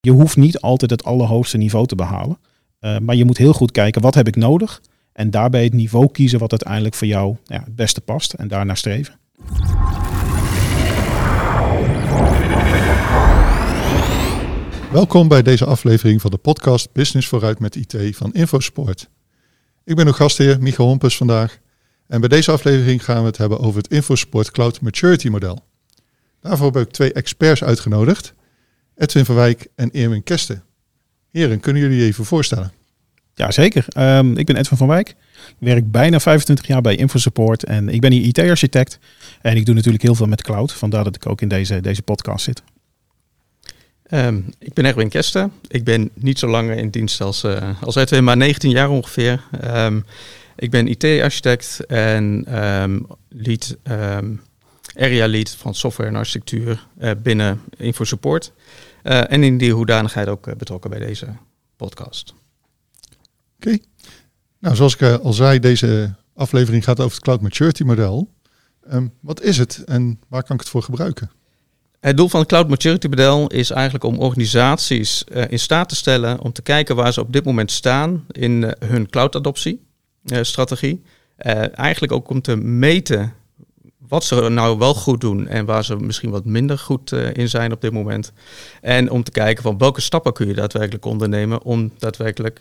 Je hoeft niet altijd het allerhoogste niveau te behalen. Uh, maar je moet heel goed kijken, wat heb ik nodig? En daarbij het niveau kiezen wat uiteindelijk voor jou ja, het beste past. En daarnaar streven. Welkom bij deze aflevering van de podcast Business vooruit met IT van Infosport. Ik ben uw gastheer Michael Hompus vandaag. En bij deze aflevering gaan we het hebben over het Infosport Cloud Maturity Model. Daarvoor heb ik twee experts uitgenodigd. Edwin van Wijk en Erwin Kesten. Heren, kunnen jullie je even voorstellen? Jazeker. Um, ik ben Edwin van Wijk. Ik werk bijna 25 jaar bij InfoSupport en ik ben hier IT-architect. En ik doe natuurlijk heel veel met cloud, vandaar dat ik ook in deze, deze podcast zit. Um, ik ben Erwin Kesten. Ik ben niet zo lang in dienst als, uh, als Edwin, maar 19 jaar ongeveer. Um, ik ben IT-architect en lead, area lead van software en architectuur uh, binnen InfoSupport. Uh, en in die hoedanigheid ook betrokken bij deze podcast. Oké. Nou, zoals ik al zei, deze aflevering gaat over het Cloud Maturity model. Um, wat is het en waar kan ik het voor gebruiken? Het doel van het Cloud Maturity model is eigenlijk om organisaties uh, in staat te stellen om te kijken waar ze op dit moment staan in uh, hun cloud-adoptie uh, strategie. eigenlijk ook om te meten wat ze nou wel goed doen en waar ze misschien wat minder goed in zijn op dit moment. En om te kijken van welke stappen kun je daadwerkelijk ondernemen om daadwerkelijk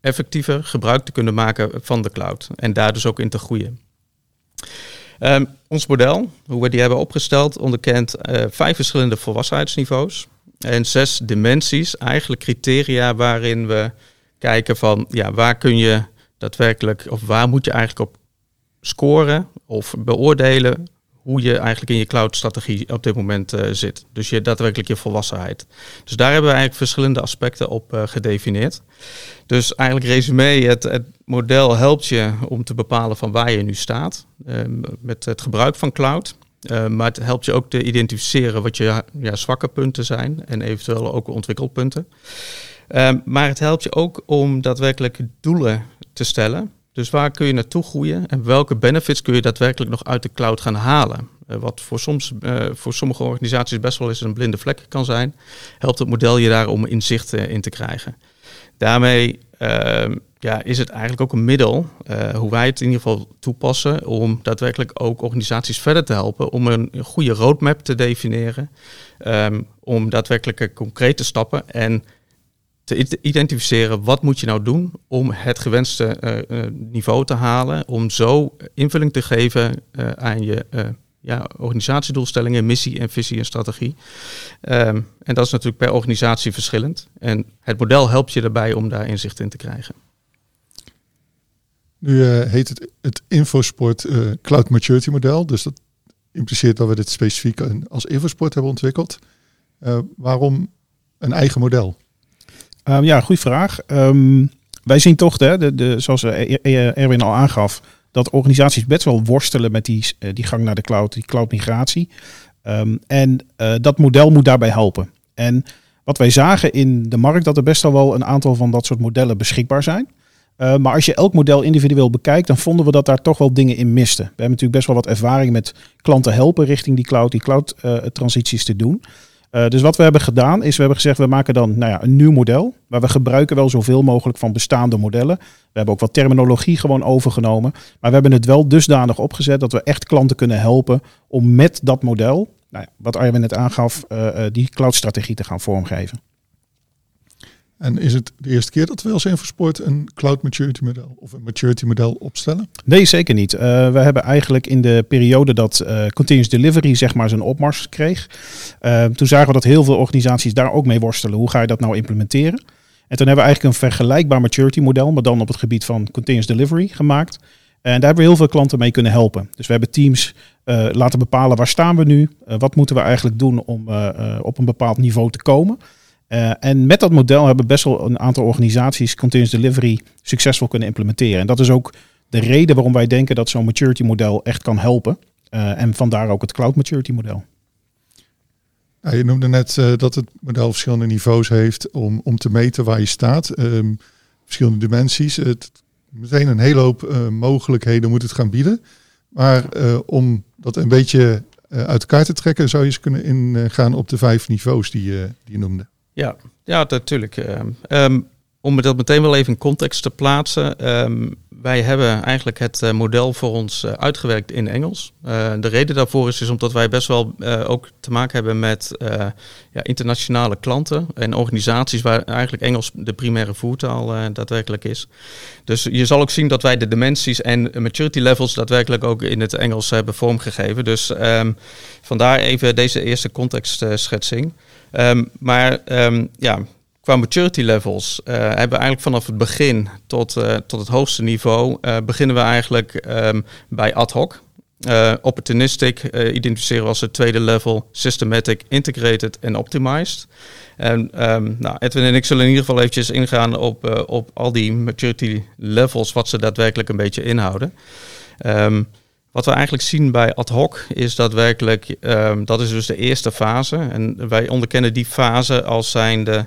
effectiever gebruik te kunnen maken van de cloud en daar dus ook in te groeien. Um, ons model, hoe we die hebben opgesteld, onderkent uh, vijf verschillende volwassenheidsniveaus en zes dimensies, eigenlijk criteria waarin we kijken van ja, waar kun je daadwerkelijk of waar moet je eigenlijk op scoren of beoordelen hoe je eigenlijk in je cloud-strategie op dit moment uh, zit. Dus je daadwerkelijk je volwassenheid. Dus daar hebben we eigenlijk verschillende aspecten op uh, gedefinieerd. Dus eigenlijk resume, het, het, model helpt je om te bepalen van waar je nu staat uh, met het gebruik van cloud. maar het helpt je ook te identificeren wat je ja, zwakke punten zijn en eventueel ook ontwikkelpunten. maar het helpt je ook om daadwerkelijk doelen te stellen dus waar kun je naartoe groeien en welke benefits kun je daadwerkelijk nog uit de cloud gaan halen? Uh, wat voor, soms, uh, voor sommige organisaties best wel eens een blinde vlek kan zijn, helpt het model je daar om inzicht uh, in te krijgen. Daarmee ehm, ja, is het eigenlijk ook een middel, hoe wij het in ieder geval toepassen, om daadwerkelijk ook organisaties verder te helpen om een, een goede roadmap te definiëren, um, om daadwerkelijke concrete stappen en te identificeren wat moet je nou doen om het gewenste uh, niveau te halen, om zo invulling te geven uh, aan je ja, organisatiedoelstellingen, missie en visie en strategie. Um, en dat is natuurlijk per organisatie verschillend. En het model helpt je daarbij om daar inzicht in te krijgen. Nu heet het het Infosport Cloud Maturity Model, dus dat impliceert dat we dit specifiek als Infosport hebben ontwikkeld. waarom een eigen model? Um, ja, goede vraag. Um, wij zien toch, hè, de, de, zoals eh, e-, e-, Erwin al aangaf, dat organisaties best wel worstelen met die, eh, die gang naar de cloud, die cloud migratie. Um, en uh, dat model moet daarbij helpen. En wat wij zagen in de markt, dat er best wel wel een aantal van dat soort modellen beschikbaar zijn. Maar als je elk model individueel bekijkt, dan vonden we dat daar toch wel dingen in misten. We hebben natuurlijk best wel wat ervaring met klanten helpen richting die cloud, die cloud uh, transities te doen. Uh, dus wat we hebben gedaan is, we hebben gezegd, we maken dan nou ja, een nieuw model. Maar we gebruiken wel zoveel mogelijk van bestaande modellen. We hebben ook wat terminologie gewoon overgenomen. Maar we hebben het wel dusdanig opgezet dat we echt klanten kunnen helpen om met dat model, nou ja, wat Arjen net aangaf, uh, die cloud-strategie te gaan vormgeven. En is het de eerste keer dat we als Infosport een cloud maturity model of een maturity model opstellen? Nee, zeker niet. Uh, we hebben eigenlijk in de periode dat uh, continuous delivery zeg maar zijn opmars kreeg, uh, toen zagen we dat heel veel organisaties daar ook mee worstelen. Hoe ga je dat nou implementeren? En toen hebben we eigenlijk een vergelijkbaar maturity model, maar dan op het gebied van continuous delivery gemaakt. En daar hebben we heel veel klanten mee kunnen helpen. Dus we hebben teams laten bepalen waar staan we nu, wat moeten we eigenlijk doen om op een bepaald niveau te komen. Uh, en met dat model hebben best wel een aantal organisaties continuous delivery succesvol kunnen implementeren. En dat is ook de reden waarom wij denken dat zo'n maturity model echt kan helpen. Uh, en vandaar ook het cloud maturity model. Ja, je noemde net uh, dat het model verschillende niveaus heeft om, om te meten waar je staat. Um, verschillende dimensies. Het, meteen een hele hoop mogelijkheden moet het gaan bieden. Maar om dat een beetje uit elkaar te trekken, zou je eens kunnen ingaan op de vijf niveaus die, die je noemde. Ja, Ja, natuurlijk. Um, om dat meteen wel even in context te plaatsen. Um, wij hebben eigenlijk het uh, model voor ons uh, uitgewerkt in Engels. Uh, de reden daarvoor is, is omdat wij best wel ook te maken hebben met ja, internationale klanten en organisaties waar eigenlijk Engels de primaire voertaal daadwerkelijk is. Dus je zal ook zien dat wij de dimensies en maturity levels daadwerkelijk ook in het Engels hebben vormgegeven. Dus um, vandaar even deze eerste contextschetsing. Um, maar ja, qua maturity levels uh, hebben we eigenlijk vanaf het begin tot, uh, tot het hoogste niveau uh, beginnen we eigenlijk um, bij ad hoc. opportunistic identificeren we als het tweede level, systematic, integrated en optimized. En nou, Edwin en ik zullen in ieder geval eventjes ingaan op, op al die maturity levels, wat ze daadwerkelijk een beetje inhouden. Um, wat we eigenlijk zien bij ad hoc is daadwerkelijk, um, dat is dus de eerste fase. En wij onderkennen die fase als zijnde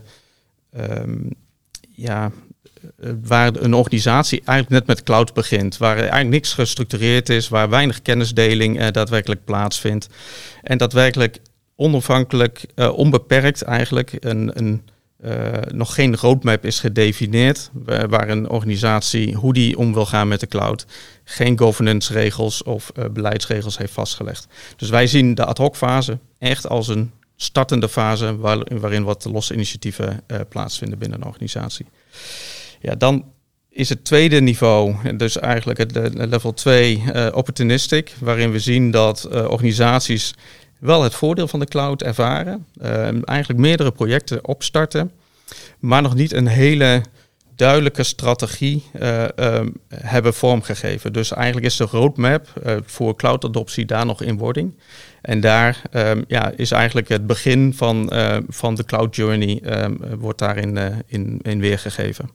um, ja, eh, waar een organisatie eigenlijk net met cloud begint, waar eigenlijk niks gestructureerd is, waar weinig kennisdeling uh, daadwerkelijk plaatsvindt. En daadwerkelijk onafhankelijk, uh, onbeperkt eigenlijk een, een uh, nog geen roadmap is gedefinieerd, waar een organisatie hoe die om wil gaan met de cloud, geen governance regels of uh, beleidsregels heeft vastgelegd. Dus wij zien de ad hoc fase echt als een startende fase waarin wat losse initiatieven uh, plaatsvinden binnen een organisatie. Ja, dan is het tweede niveau, dus eigenlijk het level 2, uh, eh, opportunistic, waarin we zien dat organisaties wel het voordeel van de cloud ervaren, eigenlijk meerdere projecten opstarten, maar nog niet een hele duidelijke strategie um, hebben vormgegeven. Dus eigenlijk is de roadmap voor cloud-adoptie daar nog in wording. En daar um, ja, is eigenlijk het begin van, uh, van de cloud journey wordt daarin uh, in, in weergegeven.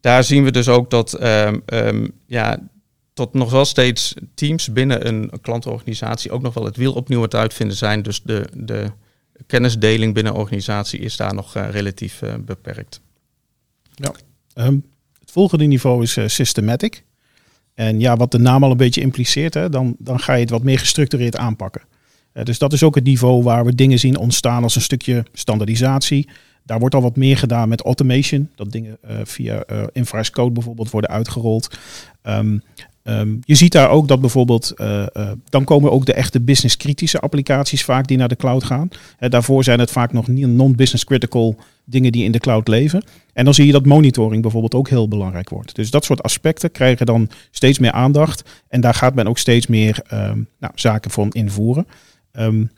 Daar zien we dus ook dat ja, tot nog wel steeds teams binnen een klantenorganisatie ook nog wel het wiel opnieuw het uitvinden zijn. Dus de, de kennisdeling binnen organisatie is daar nog uh, relatief beperkt. Ja. het volgende niveau is systematic. En ja, wat de naam al een beetje impliceert, hè, dan, dan ga je het wat meer gestructureerd aanpakken. Dus dat is ook het niveau waar we dingen zien ontstaan als een stukje standaardisatie. Daar wordt al wat meer gedaan met automation. Dat dingen via uh, infra code bijvoorbeeld worden uitgerold. Um, Um, je ziet daar ook dat bijvoorbeeld, uh, uh, dan komen ook de echte business-kritische applicaties vaak die naar de cloud gaan. Daarvoor zijn het vaak nog non-business critical dingen die in de cloud leven. En dan zie je dat monitoring bijvoorbeeld ook heel belangrijk wordt. Dus dat soort aspecten krijgen dan steeds meer aandacht. En daar gaat men ook steeds meer um, nou, zaken van invoeren. Um,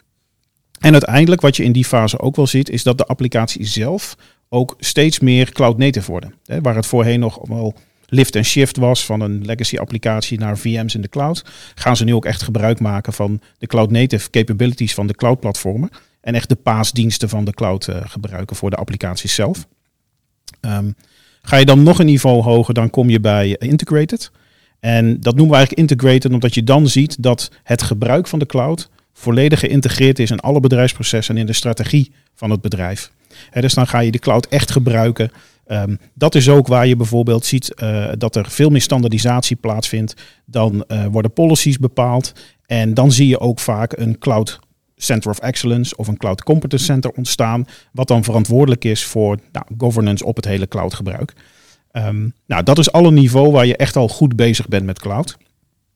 en uiteindelijk, wat je in die fase ook wel ziet, is dat de applicatie zelf ook steeds meer cloud native worden. Hè, waar het voorheen nog wel lift en shift was van een legacy applicatie naar VM's in de cloud, gaan ze nu ook echt gebruik maken van de cloud native capabilities van de cloud platformen en echt de paasdiensten van de cloud uh, gebruiken voor de applicaties zelf. Um, ga je dan nog een niveau hoger, dan kom je bij integrated. En dat noemen we eigenlijk integrated omdat je dan ziet dat het gebruik van de cloud volledig geïntegreerd is in alle bedrijfsprocessen en in de strategie van het bedrijf. dus dan ga je de cloud echt gebruiken Um, dat is ook waar je bijvoorbeeld ziet uh, dat er veel meer standaardisatie plaatsvindt. Dan uh, worden policies bepaald. En dan zie je ook vaak een cloud center of excellence of een cloud competence center ontstaan. Wat dan verantwoordelijk is voor nou, governance op het hele cloudgebruik. Um, nou, dat is al een niveau waar je echt al goed bezig bent met cloud.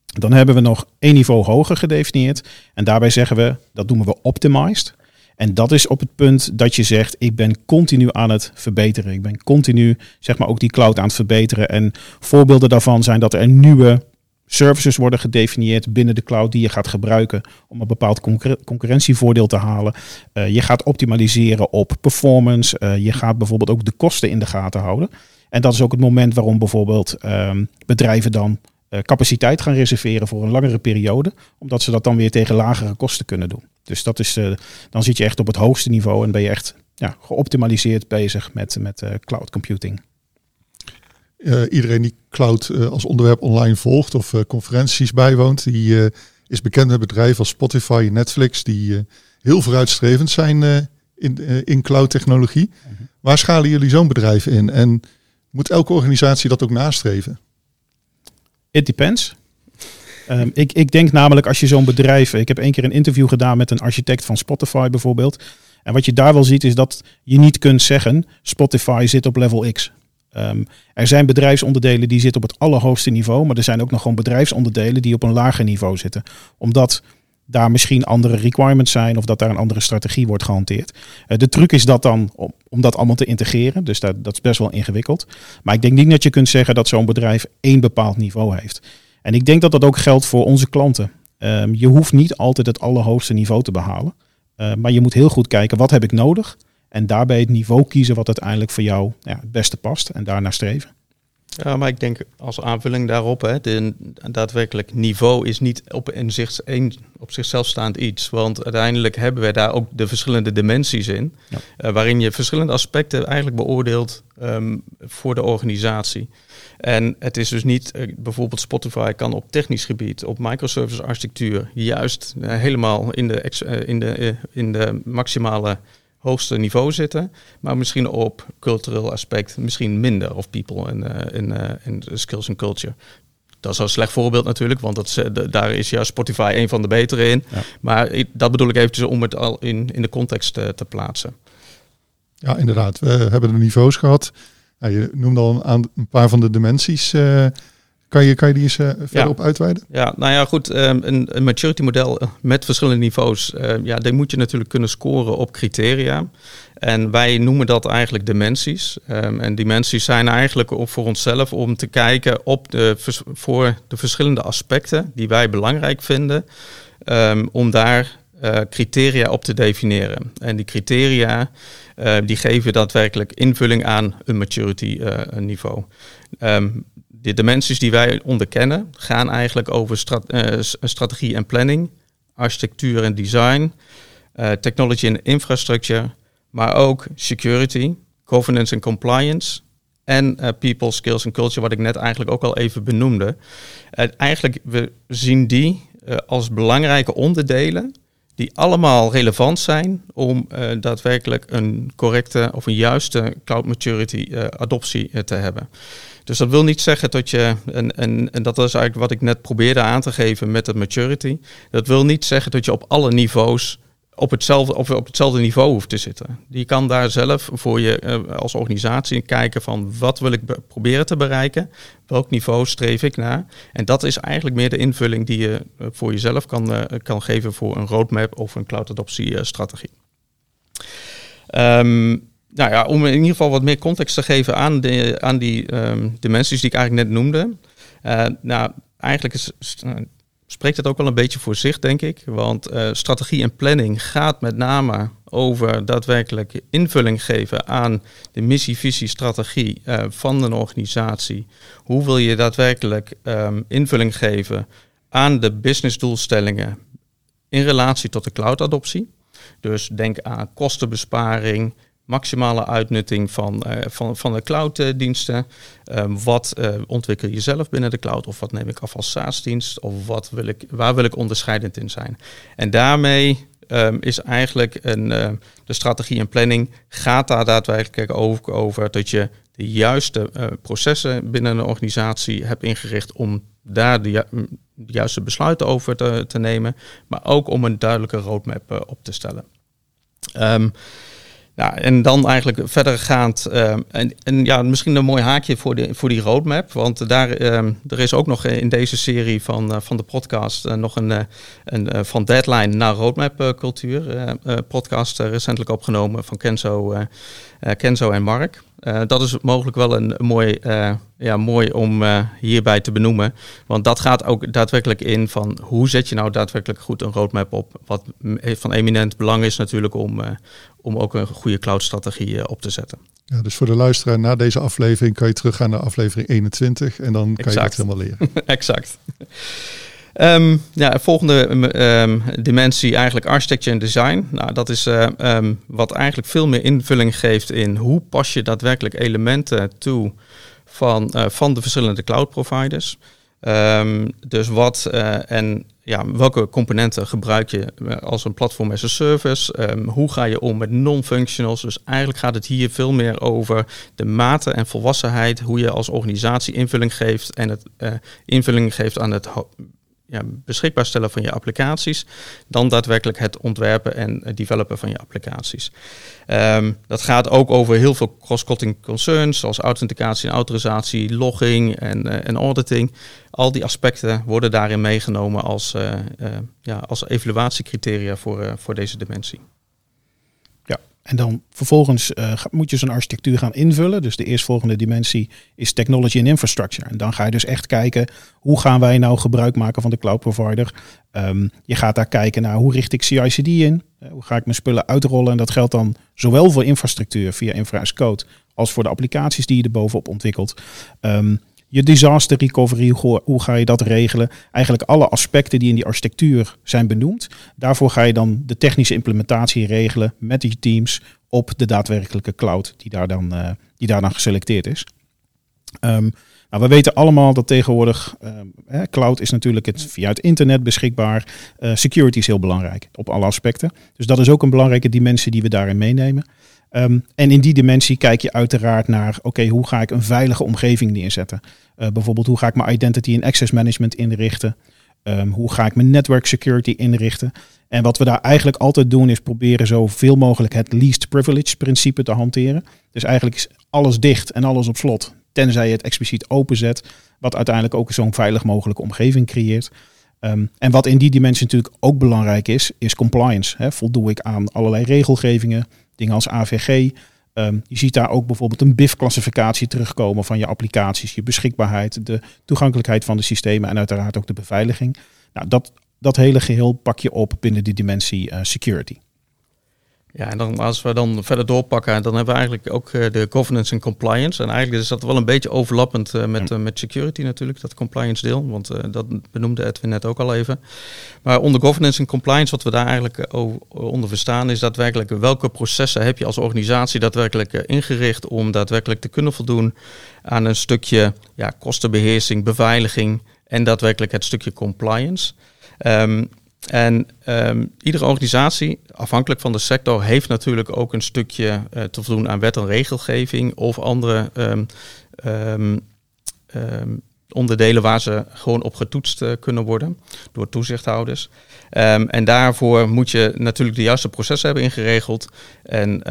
Dan hebben we nog één niveau hoger gedefinieerd. En daarbij zeggen we, dat noemen we optimized. En dat is op het punt dat je zegt, ik ben continu aan het verbeteren. Ik ben continu, zeg maar, ook die cloud aan het verbeteren. En voorbeelden daarvan zijn dat er nieuwe services worden gedefinieerd binnen de cloud die je gaat gebruiken om een bepaald concurrentievoordeel te halen. Uh, je gaat optimaliseren op performance. Uh, je gaat bijvoorbeeld ook de kosten in de gaten houden. En dat is ook het moment waarom bijvoorbeeld uh, bedrijven dan eh, capaciteit gaan reserveren voor een langere periode, omdat ze dat dan weer tegen lagere kosten kunnen doen. Dus dat is, uh, dan zit je echt op het hoogste niveau en ben je echt ja, geoptimaliseerd bezig met, met uh, cloud computing. iedereen die cloud als onderwerp online volgt of conferenties bijwoont, die is bekend met bedrijven als Spotify en Netflix, die heel vooruitstrevend zijn in, in cloud technologie. Mhm. Waar schalen jullie zo'n bedrijf in? En moet elke organisatie dat ook nastreven? It depends. Um, ik, ik denk namelijk als je zo'n bedrijf. Ik heb één keer een interview gedaan met een architect van Spotify bijvoorbeeld. En wat je daar wel ziet is dat je niet kunt zeggen Spotify zit op level X. Ehm, er zijn bedrijfsonderdelen die zitten op het allerhoogste niveau, maar er zijn ook nog gewoon bedrijfsonderdelen die op een lager niveau zitten. Omdat daar misschien andere requirements zijn of dat daar een andere strategie wordt gehanteerd. Uh, de truc is dat dan om, dat allemaal te integreren. Dus dat, dat is best wel ingewikkeld. Maar ik denk niet dat je kunt zeggen dat zo'n bedrijf één bepaald niveau heeft. En ik denk dat dat ook geldt voor onze klanten. Um, je hoeft niet altijd het allerhoogste niveau te behalen. Uh, maar je moet heel goed kijken, wat heb ik nodig? En daarbij het niveau kiezen wat uiteindelijk voor jou ja, het beste past en daarnaar streven. Ja, maar ik denk als aanvulling daarop, hè, de, daadwerkelijk niveau is niet op, in zich, een, op zichzelf staand iets. Want uiteindelijk hebben we daar ook de verschillende dimensies in. Ja. Uh, waarin je verschillende aspecten eigenlijk beoordeelt um, voor de organisatie. En het is dus niet, uh, bijvoorbeeld Spotify kan op technisch gebied, op microservice architectuur, juist uh, helemaal in de, in de, in de maximale hoogste niveau zitten, maar misschien op cultureel aspect misschien minder of people en in, uh, in skills and culture. Dat is een slecht voorbeeld natuurlijk, want dat, daar is juist Spotify een van de betere in. Ja. Maar ik, dat bedoel ik eventjes om het al in, in de context te plaatsen. Ja, inderdaad. We hebben de niveaus gehad. Je noemde al een, een paar van de dimensies. Kan je, kan je die eens uh, verder ja. op uitweiden? Ja, nou ja, goed. Um, een, een, maturity model eh, met verschillende niveaus. Uh, ja, die moet je natuurlijk kunnen scoren op criteria. En wij noemen dat eigenlijk dimensies. Um, en dimensies zijn eigenlijk op voor onszelf om te kijken op de, voor de verschillende aspecten die wij belangrijk vinden. Um, om daar uh, criteria op te definiëren. En die criteria uh, die geven daadwerkelijk invulling aan een maturity niveau. Um, de dimensies die wij onderkennen gaan eigenlijk over uh, strategie en planning, architectuur en design, uh, technology en infrastructure, maar ook security, governance en compliance en uh, people, skills en culture, wat ik net eigenlijk ook al even benoemde. eigenlijk, we zien die als belangrijke onderdelen die allemaal relevant zijn om daadwerkelijk een correcte of een juiste cloud maturity adoptie te hebben. Dus dat wil niet zeggen dat je, en, en, en dat is eigenlijk wat ik net probeerde aan te geven met het maturity. Dat wil niet zeggen dat je op alle niveaus op hetzelfde, of op hetzelfde niveau hoeft te zitten. Je kan daar zelf voor je uh, als organisatie kijken van wat wil ik proberen te bereiken, welk niveau streef ik naar. En dat is eigenlijk meer de invulling die je uh, voor jezelf kan, uh, kan geven voor een roadmap of een cloud adoptie strategie. Um, nou ja, om in ieder geval wat meer context te geven aan, de, aan die um, dimensies die ik eigenlijk net noemde. Uh, nou, eigenlijk uh, spreekt het ook wel een beetje voor zich, denk ik. Want uh, strategie en planning gaat met name over daadwerkelijk invulling geven aan de missie, visie, strategie van een organisatie. Hoe wil je daadwerkelijk um, invulling geven aan de businessdoelstellingen in relatie tot de cloud-adoptie? Dus denk aan kostenbesparing, maximale uitnutting van, uh, van, van de clouddiensten. Um, wat uh, ontwikkel je zelf binnen de cloud? Of wat neem ik af als SaaS-dienst? Of wat wil ik, waar wil ik onderscheidend in zijn? En daarmee um, is eigenlijk een, uh, de strategie en planning gaat daar daadwerkelijk over, over dat je de juiste processen binnen een organisatie hebt ingericht om daar de, ju de juiste besluiten over te, nemen, maar ook om een duidelijke roadmap op te stellen. Ja, en dan eigenlijk verdergaand. Uh, en, en ja, misschien een mooi haakje voor, de, voor die roadmap. Want daar uh, er is ook nog in deze serie van, uh, van de podcast nog een, een van deadline naar roadmap cultuur. podcast recentelijk opgenomen van Kenzo, Kenzo en Mark. Dat is mogelijk wel een, mooi, ja, mooi om hierbij te benoemen. Want dat gaat ook daadwerkelijk in van hoe zet je nou daadwerkelijk goed een roadmap op. Wat van eminent belang is natuurlijk om, om ook een goede cloud-strategie op te zetten. Ja, dus voor de luisteraar, na deze aflevering kan je teruggaan naar aflevering 21 en dan kan je het helemaal leren. exact. Um, ja, volgende um, dimensie eigenlijk architecture en design. Nou, dat is uh, um, wat eigenlijk veel meer invulling geeft in hoe pas je daadwerkelijk elementen toe van, uh, van de verschillende cloud providers. dus wat uh, en ja, welke componenten gebruik je als een platform as a service? hoe ga je om met non-functionals? Dus eigenlijk gaat het hier veel meer over de mate en volwassenheid, hoe je als organisatie invulling geeft en het invulling geeft aan het ja, beschikbaar stellen van je applicaties, dan daadwerkelijk het ontwerpen en developen van je applicaties. Ehm, dat gaat ook over heel veel cross-cutting concerns, zoals authenticatie en autorisatie, logging en, uh, en auditing. Al die aspecten worden daarin meegenomen als, uh, ja, als evaluatiecriteria voor, voor deze dimensie. En dan vervolgens uh, moet je zo'n architectuur gaan invullen. Dus de eerstvolgende dimensie is technology and infrastructure. En dan ga je dus echt kijken, hoe gaan wij nou gebruik maken van de cloud provider? Um, je gaat daar kijken naar hoe richt ik CI/CD in? Uh, hoe ga ik mijn spullen uitrollen? En dat geldt dan zowel voor infrastructuur via infra as code, als voor de applicaties die je er bovenop ontwikkelt. Um, je disaster recovery, hoe, ga je dat regelen? Eigenlijk alle aspecten die in die architectuur zijn benoemd. Daarvoor ga je dan de technische implementatie regelen met die teams op de daadwerkelijke cloud die daar dan, uh, die daar dan geselecteerd is. Um, nou, we weten allemaal dat tegenwoordig um, cloud is natuurlijk het, via het internet beschikbaar. Uh, security is heel belangrijk op alle aspecten. Dus dat is ook een belangrijke dimensie die we daarin meenemen. Um, en in die dimensie kijk je uiteraard naar, oké, hoe ga ik een veilige omgeving neerzetten? Uh, bijvoorbeeld, hoe ga ik mijn identity en access management inrichten? Um, hoe ga ik mijn network security inrichten? En wat we daar eigenlijk altijd doen, is proberen zoveel mogelijk het least privilege principe te hanteren. Dus eigenlijk is alles dicht en alles op slot, tenzij je het expliciet openzet, wat uiteindelijk ook zo'n veilig mogelijke omgeving creëert. Um, en wat in die dimensie natuurlijk ook belangrijk is, is compliance. Voldoe ik aan allerlei regelgevingen, dingen als AVG. Um, je ziet daar ook bijvoorbeeld een BIF-klassificatie terugkomen van je applicaties, je beschikbaarheid, de toegankelijkheid van de systemen en uiteraard ook de beveiliging. Nou, dat, dat hele geheel pak je op binnen die dimensie uh, security. Ja, en dan als we dan verder doorpakken, dan hebben we eigenlijk ook uh, de governance en compliance. En eigenlijk is dat wel een beetje overlappend uh, met, uh, met security natuurlijk, dat compliance deel. Want dat benoemde Edwin net ook al even. Maar onder governance en compliance, wat we daar eigenlijk onder verstaan, is daadwerkelijk welke processen heb je als organisatie daadwerkelijk ingericht om daadwerkelijk te kunnen voldoen aan een stukje ja, kostenbeheersing, beveiliging en daadwerkelijk het stukje compliance. Um, en um, iedere organisatie, afhankelijk van de sector, heeft natuurlijk ook een stukje uh, te voldoen aan wet en regelgeving of andere um, um, onderdelen waar ze gewoon op getoetst uh, kunnen worden door toezichthouders. en daarvoor moet je natuurlijk de juiste processen hebben ingeregeld. En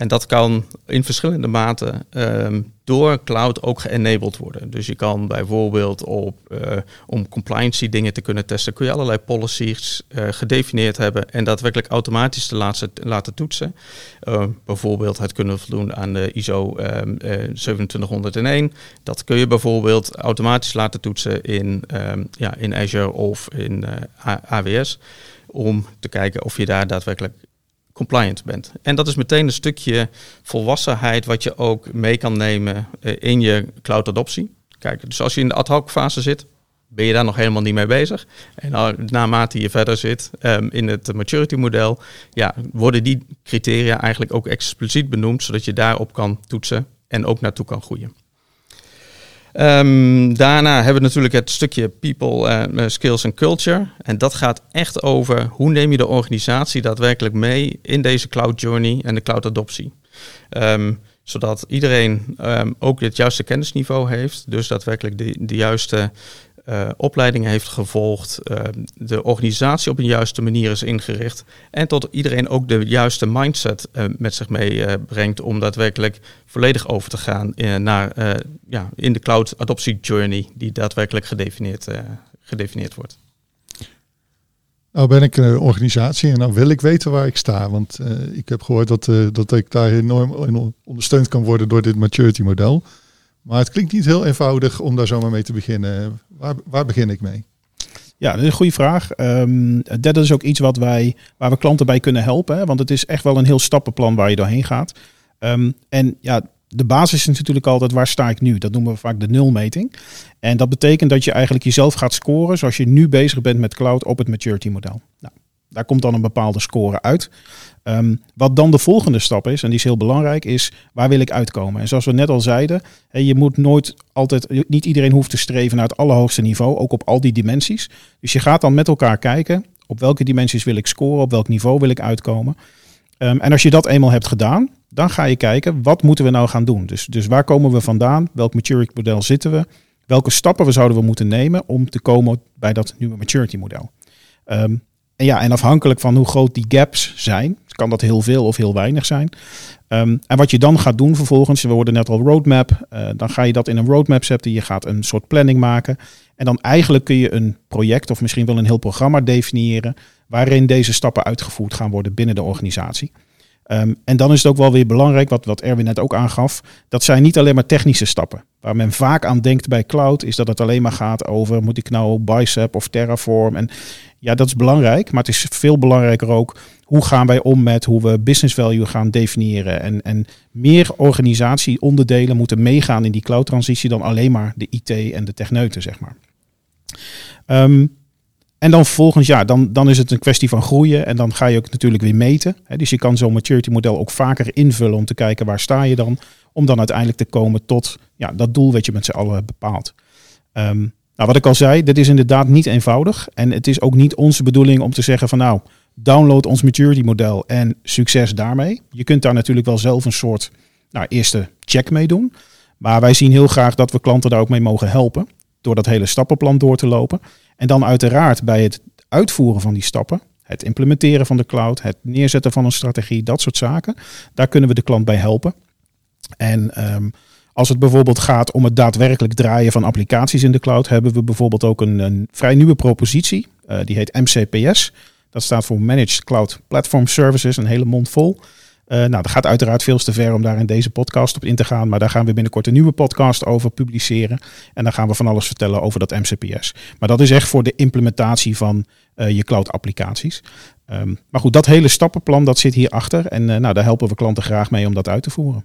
en dat kan in verschillende maten um, door cloud ook geënabled worden. Dus je kan bijvoorbeeld op, uh, om compliancy dingen te kunnen testen, kun je allerlei policies uh, gedefinieerd hebben en daadwerkelijk automatisch te laten, laten toetsen. Uh, bijvoorbeeld het kunnen voldoen aan de ISO um, 27001. Dat kun je bijvoorbeeld automatisch laten toetsen in, ja, in Azure of in AWS. Om te kijken of je daar daadwerkelijk compliant bent. En dat is meteen een stukje volwassenheid wat je ook mee kan nemen uh, in je cloud adoptie. Kijk, dus als je in de ad hoc fase zit, ben je daar nog helemaal niet mee bezig. En naarmate je verder zit um, in het maturity model, ja, worden die criteria eigenlijk ook expliciet benoemd, zodat je daarop kan toetsen en ook naartoe kan groeien. Um, daarna hebben we natuurlijk het stukje people, uh, skills en culture. En dat gaat echt over hoe neem je de organisatie daadwerkelijk mee in deze cloud journey en de cloud adoptie. Um, zodat iedereen um, ook het juiste kennisniveau heeft. Dus daadwerkelijk de, de juiste uh, opleidingen heeft gevolgd, uh, de organisatie op een juiste manier is ingericht en tot iedereen ook de juiste mindset uh, met zich meebrengt om daadwerkelijk volledig over te gaan naar ja, in de cloud adoptie journey die daadwerkelijk gedefinieerd, gedefinieerd wordt. Nou ben ik een organisatie en nou wil ik weten waar ik sta. Want ik heb gehoord dat, dat ik daar enorm ondersteund kan worden door dit maturity model. Maar het klinkt niet heel eenvoudig om daar zomaar mee te beginnen. Waar, waar begin ik mee? Ja, dat is een goede vraag. Um, dat is ook iets wat wij, waar we klanten bij kunnen helpen. Want het is echt wel een heel stappenplan waar je doorheen gaat. Um, en ja, de basis is natuurlijk altijd waar sta ik nu? Dat noemen we vaak de nulmeting. En dat betekent dat je eigenlijk jezelf gaat scoren zoals je nu bezig bent met cloud op het maturity model. Nou, daar komt dan een bepaalde score uit. Um, wat dan de volgende stap is, en die is heel belangrijk, is waar wil ik uitkomen? En zoals we net al zeiden, je moet nooit altijd, niet iedereen hoeft te streven naar het allerhoogste niveau, ook op al die dimensies. Dus je gaat dan met elkaar kijken, op welke dimensies wil ik scoren, op welk niveau wil ik uitkomen. Um, en als je dat eenmaal hebt gedaan, dan ga je kijken, wat moeten we nou gaan doen? Dus, dus waar komen we vandaan? Welk maturity model zitten we? welke stappen we zouden we moeten nemen om te komen bij dat nieuwe maturity model. Ehm, en ja, en afhankelijk van hoe groot die gaps zijn, kan dat heel veel of heel weinig zijn. Ehm, en wat je dan gaat doen vervolgens, we worden net al roadmap, uh, dan ga je dat in een roadmap zetten. Je gaat een soort planning maken. En dan eigenlijk kun je een project of misschien wel een heel programma definiëren waarin deze stappen uitgevoerd gaan worden binnen de organisatie. Um, en dan is het ook wel weer belangrijk, wat, wat Erwin net ook aangaf, dat zijn niet alleen maar technische stappen. Waar men vaak aan denkt bij cloud, is dat het alleen maar gaat over, moet ik nou Bicep of Terraform? En ja, dat is belangrijk, maar het is veel belangrijker ook, hoe gaan wij om met hoe we business value gaan definiëren? En, en meer organisatieonderdelen moeten meegaan in die cloud transitie dan alleen maar de IT en de techneuten, zeg maar. Um, en dan vervolgens, ja, dan, dan is het een kwestie van groeien. En dan ga je ook natuurlijk weer meten. Dus je kan zo'n maturity model ook vaker invullen om te kijken waar sta je dan. Om dan uiteindelijk te komen tot ja, dat doel wat je met z'n allen bepaalt. Um, nou, wat ik al zei, dit is inderdaad niet eenvoudig. En het is ook niet onze bedoeling om te zeggen van nou, download ons maturity model en succes daarmee. Je kunt daar natuurlijk wel zelf een soort nou, eerste check mee doen. Maar wij zien heel graag dat we klanten daar ook mee mogen helpen. Door dat hele stappenplan door te lopen. En dan uiteraard bij het uitvoeren van die stappen, het implementeren van de cloud, het neerzetten van een strategie, dat soort zaken, daar kunnen we de klant bij helpen. En um, als het bijvoorbeeld gaat om het daadwerkelijk draaien van applicaties in de cloud, hebben we bijvoorbeeld ook een, een vrij nieuwe propositie. Uh, die heet MCPS. Dat staat voor Managed Cloud Platform Services, een hele mond vol. Uh, nou, dat gaat uiteraard veel te ver om daar in deze podcast op in te gaan. Maar daar gaan we binnenkort een nieuwe podcast over publiceren. En dan gaan we van alles vertellen over dat MCPS. Maar dat is echt voor de implementatie van uh, je cloud applicaties. Um, maar goed, dat hele stappenplan dat zit hierachter. En nou, daar helpen we klanten graag mee om dat uit te voeren.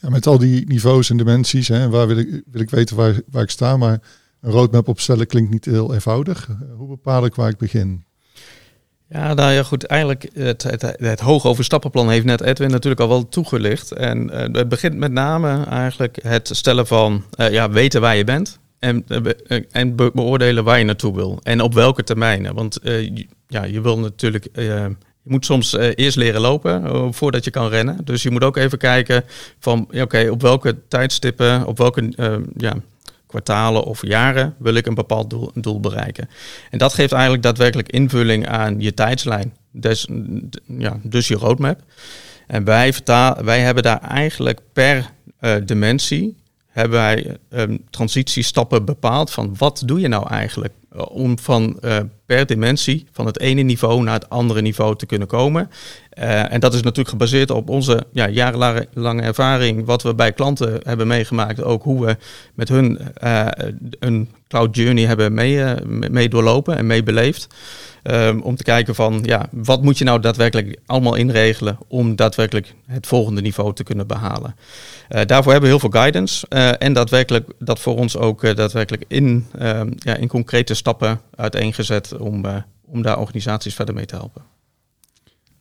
Ja, met al die niveaus en dimensies, hè, waar wil ik, wil ik weten waar, waar ik sta. Maar een roadmap opstellen klinkt niet heel eenvoudig. Hoe bepaal ik waar ik begin? Ja, nou ja, goed. Eigenlijk het, het, het hoogoverstappenplan heeft net Edwin natuurlijk al wel toegelicht. En uh, het begint met name eigenlijk het stellen van, uh, ja, weten waar je bent. En, en be beoordelen waar je naartoe wil. En op welke termijnen. Want ja, je wil natuurlijk, je moet soms eerst leren lopen voordat je kan rennen. Dus je moet ook even kijken van, oké, op welke tijdstippen, op welke, ja kwartalen of jaren wil ik een bepaald doel, doel bereiken. En dat geeft eigenlijk daadwerkelijk invulling aan je tijdslijn, dus, ja, dus je roadmap. En wij, wij hebben daar eigenlijk per uh, dimensie hebben wij um, transitiestappen bepaald van wat doe je nou eigenlijk uh, om van uh, per dimensie van het ene niveau naar het andere niveau te kunnen komen. Uh, en dat is natuurlijk gebaseerd op onze ja, jarenlange ervaring, wat we bij klanten hebben meegemaakt, ook hoe we met hun een cloud journey hebben mee, mee doorlopen en mee beleefd. Um, om te kijken van ja, wat moet je nou daadwerkelijk allemaal inregelen om daadwerkelijk het volgende niveau te kunnen behalen. Daarvoor hebben we heel veel guidance en daadwerkelijk dat voor ons ook daadwerkelijk in, ehm, ja, in concrete stappen uiteengezet om, om daar organisaties verder mee te helpen.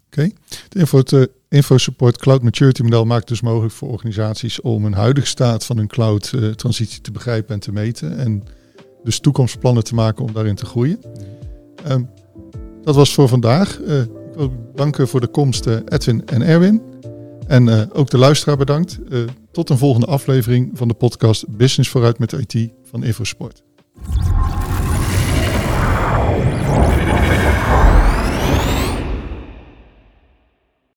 Oké, okay. het InfoSupport Cloud Maturity model maakt dus mogelijk voor organisaties om een huidige staat van hun cloud transitie te begrijpen en te meten en dus toekomstplannen te maken om daarin te groeien. Um, dat was voor vandaag. Uh, ik wil danken voor de komst uh, Edwin en Erwin. En ook de luisteraar bedankt. tot een volgende aflevering van de podcast Business vooruit met IT van Infosport.